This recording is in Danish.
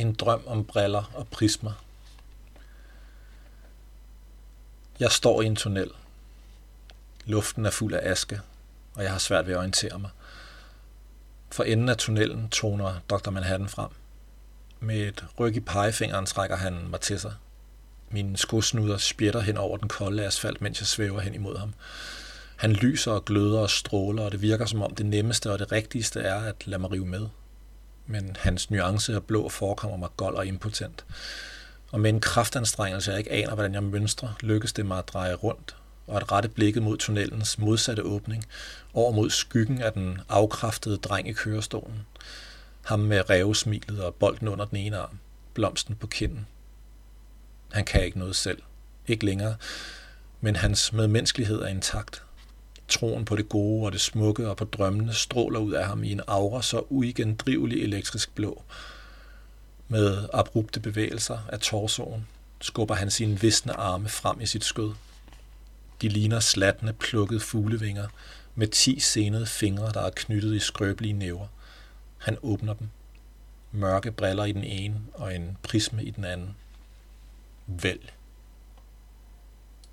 En drøm om briller og prismer. Jeg står i en tunnel. Luften er fuld af aske, og jeg har svært ved at orientere mig. For enden af tunnelen toner Dr. Manhattan frem. Med et ryg i pegefingeren trækker han mig til sig. Mine skosnuder spjætter hen over den kolde asfalt, mens jeg svæver hen imod ham. Han lyser og gløder og stråler, og det virker som om det nemmeste og det rigtigste er at lade mig rive med. Men hans nuance af blå forekommer mig gold og impotent. Og med en kraftanstrengelse, jeg ikke aner, hvordan jeg mønstrer, lykkes det mig at dreje rundt og at rette blikket mod tunnelens modsatte åbning, over mod skyggen af den afkræftede dreng i kørestolen. Ham med revsmilet og bolden under den ene arm, blomsten på kinden. Han kan ikke noget selv. Ikke længere. Men hans medmenneskelighed er intakt. Troen på det gode og det smukke og på drømmene stråler ud af ham i en aura så uigendrivelig elektrisk blå. Med abrupte bevægelser af torsoen skubber han sine visne arme frem i sit skød. De ligner slatne, plukkede fuglevinger med ti senede fingre, der er knyttet i skrøbelige næver. Han åbner dem. Mørke briller i den ene og en prisme i den anden. Vælg.